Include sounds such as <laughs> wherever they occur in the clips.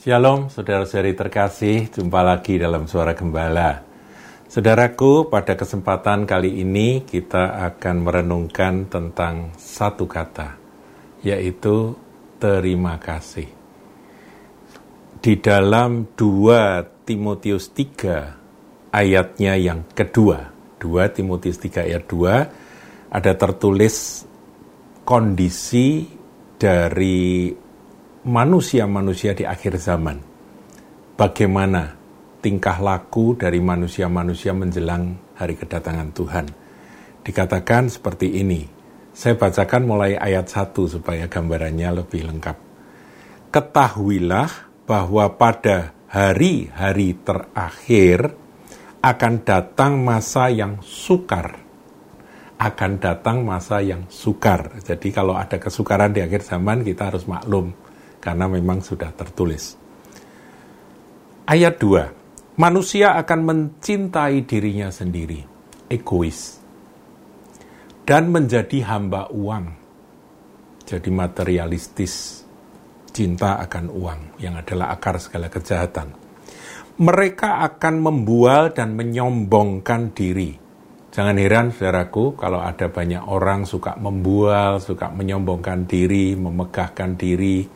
Shalom, saudara-saudari terkasih, jumpa lagi dalam Suara Gembala. Saudaraku, pada kesempatan kali ini kita akan merenungkan tentang satu kata, yaitu terima kasih. Di dalam 2 Timotius 3 ayatnya yang kedua, 2 Timotius 3 ayat 2, ada tertulis kondisi dari manusia-manusia di akhir zaman. Bagaimana tingkah laku dari manusia-manusia menjelang hari kedatangan Tuhan. Dikatakan seperti ini. Saya bacakan mulai ayat 1 supaya gambarannya lebih lengkap. Ketahuilah bahwa pada hari-hari terakhir akan datang masa yang sukar. Akan datang masa yang sukar. Jadi kalau ada kesukaran di akhir zaman kita harus maklum karena memang sudah tertulis. Ayat 2. Manusia akan mencintai dirinya sendiri, egois, dan menjadi hamba uang. Jadi materialistis, cinta akan uang yang adalah akar segala kejahatan. Mereka akan membual dan menyombongkan diri. Jangan heran, saudaraku, kalau ada banyak orang suka membual, suka menyombongkan diri, memegahkan diri,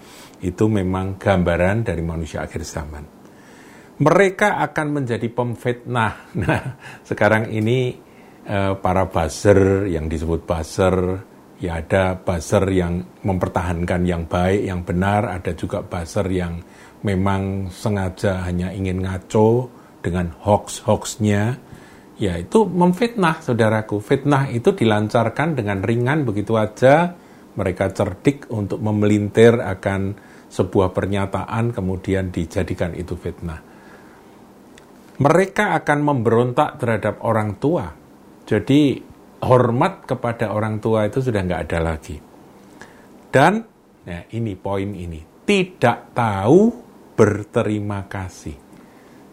itu memang gambaran dari manusia akhir zaman. Mereka akan menjadi pemfitnah. <laughs> Nah, sekarang ini eh, para buzzer yang disebut buzzer, ya ada buzzer yang mempertahankan yang baik, yang benar, ada juga buzzer yang memang sengaja hanya ingin ngaco dengan hoax-hoaxnya, ya itu memfitnah saudaraku. Fitnah itu dilancarkan dengan ringan begitu aja, mereka cerdik untuk memelintir akan sebuah pernyataan kemudian dijadikan itu fitnah. Mereka akan memberontak terhadap orang tua. Jadi hormat kepada orang tua itu sudah nggak ada lagi. Dan ya ini poin ini, tidak tahu berterima kasih.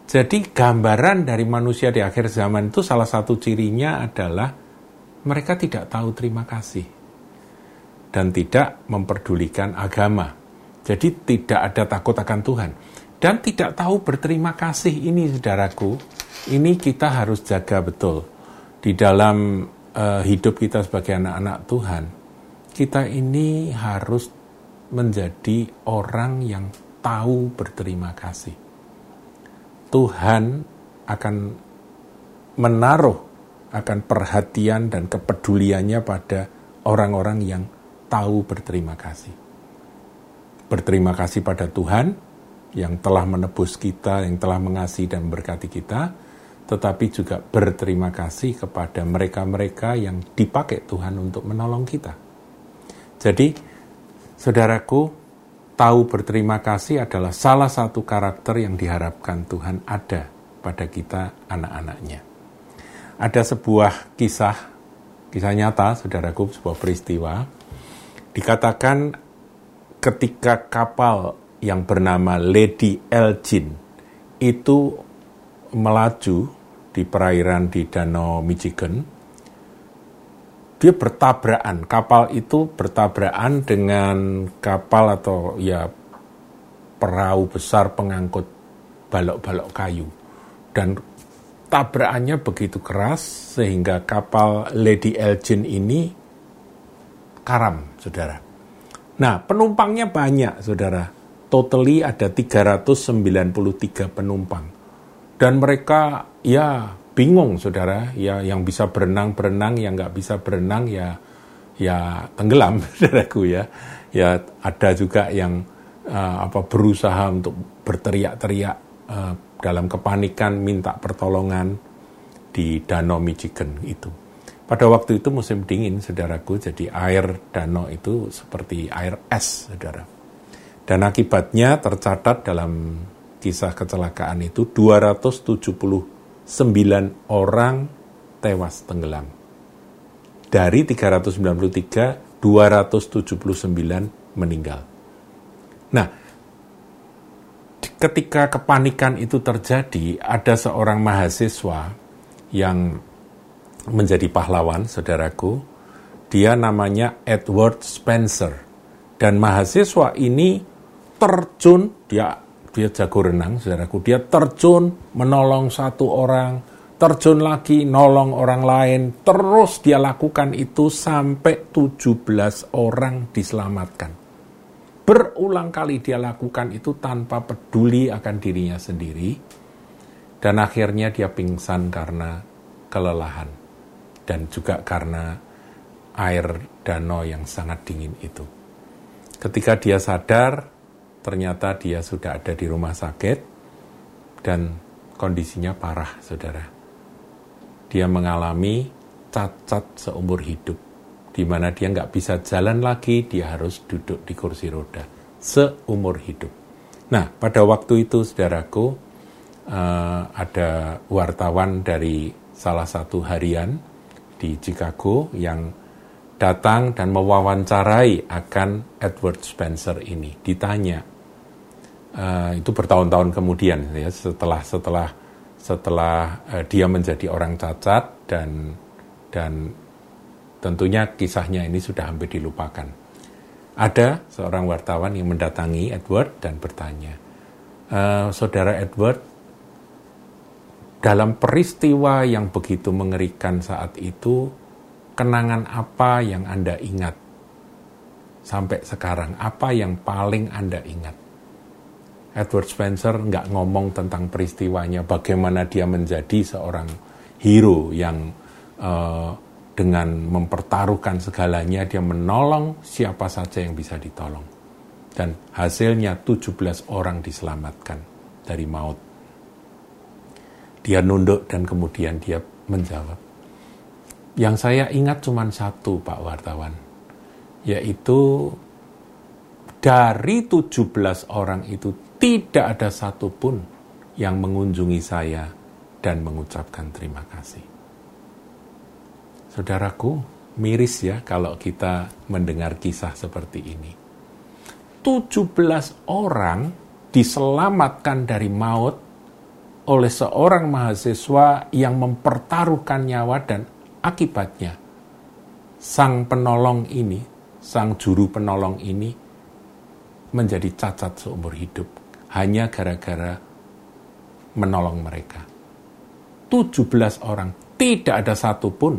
Jadi gambaran dari manusia di akhir zaman itu salah satu cirinya adalah mereka tidak tahu terima kasih dan tidak memperdulikan agama. Jadi tidak ada takut akan Tuhan. Dan tidak tahu berterima kasih ini saudaraku, ini kita harus jaga betul. Di dalam uh, hidup kita sebagai anak-anak Tuhan, kita ini harus menjadi orang yang tahu berterima kasih. Tuhan akan menaruh akan perhatian dan kepeduliannya pada orang-orang yang tahu berterima kasih berterima kasih pada Tuhan yang telah menebus kita, yang telah mengasihi dan memberkati kita, tetapi juga berterima kasih kepada mereka-mereka yang dipakai Tuhan untuk menolong kita. Jadi, saudaraku, tahu berterima kasih adalah salah satu karakter yang diharapkan Tuhan ada pada kita anak-anaknya. Ada sebuah kisah, kisah nyata, saudaraku, sebuah peristiwa, dikatakan ketika kapal yang bernama Lady Elgin itu melaju di perairan di Danau Michigan, dia bertabrakan. Kapal itu bertabrakan dengan kapal atau ya perahu besar pengangkut balok-balok kayu. Dan tabrakannya begitu keras sehingga kapal Lady Elgin ini karam, saudara. Nah, penumpangnya banyak, saudara. Totally ada 393 penumpang. Dan mereka, ya, bingung, saudara. Ya, yang bisa berenang, berenang. Yang nggak bisa berenang, ya, ya tenggelam, <laughs> saudaraku ya. Ya, ada juga yang uh, apa berusaha untuk berteriak-teriak uh, dalam kepanikan minta pertolongan di Danau Michigan itu. Pada waktu itu musim dingin, saudaraku, jadi air danau itu seperti air es, saudara. Dan akibatnya tercatat dalam kisah kecelakaan itu 279 orang tewas tenggelam. Dari 393, 279 meninggal. Nah, ketika kepanikan itu terjadi, ada seorang mahasiswa yang menjadi pahlawan, saudaraku. Dia namanya Edward Spencer. Dan mahasiswa ini terjun, dia dia jago renang, saudaraku. Dia terjun menolong satu orang, terjun lagi nolong orang lain. Terus dia lakukan itu sampai 17 orang diselamatkan. Berulang kali dia lakukan itu tanpa peduli akan dirinya sendiri. Dan akhirnya dia pingsan karena kelelahan. Dan juga karena air danau yang sangat dingin itu. Ketika dia sadar, ternyata dia sudah ada di rumah sakit dan kondisinya parah, saudara. Dia mengalami cacat seumur hidup, di mana dia nggak bisa jalan lagi, dia harus duduk di kursi roda seumur hidup. Nah, pada waktu itu, saudaraku, uh, ada wartawan dari salah satu harian di Chicago yang datang dan mewawancarai akan Edward Spencer ini. Ditanya, uh, itu bertahun-tahun kemudian ya setelah setelah setelah uh, dia menjadi orang cacat dan dan tentunya kisahnya ini sudah hampir dilupakan. Ada seorang wartawan yang mendatangi Edward dan bertanya, uh, saudara Edward, dalam peristiwa yang begitu mengerikan saat itu, kenangan apa yang Anda ingat sampai sekarang? Apa yang paling Anda ingat? Edward Spencer nggak ngomong tentang peristiwanya, bagaimana dia menjadi seorang hero yang uh, dengan mempertaruhkan segalanya, dia menolong siapa saja yang bisa ditolong. Dan hasilnya 17 orang diselamatkan dari maut. Dia nunduk dan kemudian dia menjawab, yang saya ingat cuma satu Pak Wartawan, yaitu dari 17 orang itu tidak ada satupun yang mengunjungi saya dan mengucapkan terima kasih. Saudaraku, miris ya kalau kita mendengar kisah seperti ini. 17 orang diselamatkan dari maut oleh seorang mahasiswa yang mempertaruhkan nyawa dan Akibatnya, sang penolong ini, sang juru penolong ini menjadi cacat seumur hidup hanya gara-gara menolong mereka. 17 orang, tidak ada satupun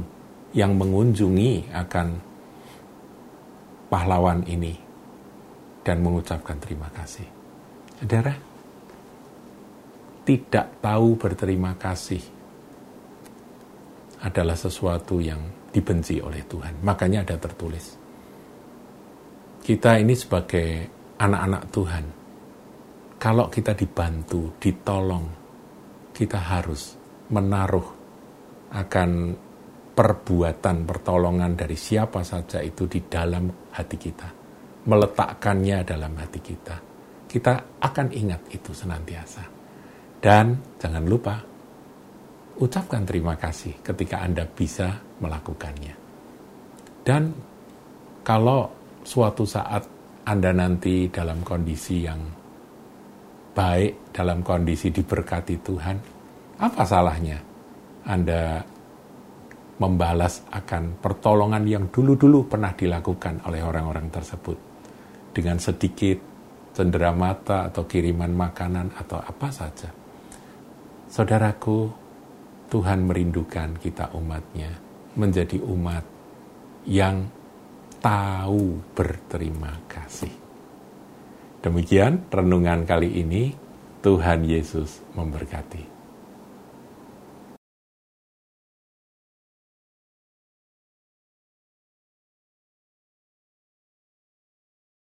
yang mengunjungi akan pahlawan ini dan mengucapkan terima kasih. Saudara, tidak tahu berterima kasih adalah sesuatu yang dibenci oleh Tuhan. Makanya ada tertulis. Kita ini sebagai anak-anak Tuhan, kalau kita dibantu, ditolong, kita harus menaruh akan perbuatan pertolongan dari siapa saja itu di dalam hati kita. Meletakkannya dalam hati kita. Kita akan ingat itu senantiasa. Dan jangan lupa, ucapkan terima kasih ketika Anda bisa melakukannya. Dan kalau suatu saat Anda nanti dalam kondisi yang baik, dalam kondisi diberkati Tuhan, apa salahnya Anda membalas akan pertolongan yang dulu-dulu pernah dilakukan oleh orang-orang tersebut dengan sedikit cendera mata atau kiriman makanan atau apa saja. Saudaraku, Tuhan merindukan kita umatnya menjadi umat yang tahu berterima kasih. Demikian renungan kali ini, Tuhan Yesus memberkati.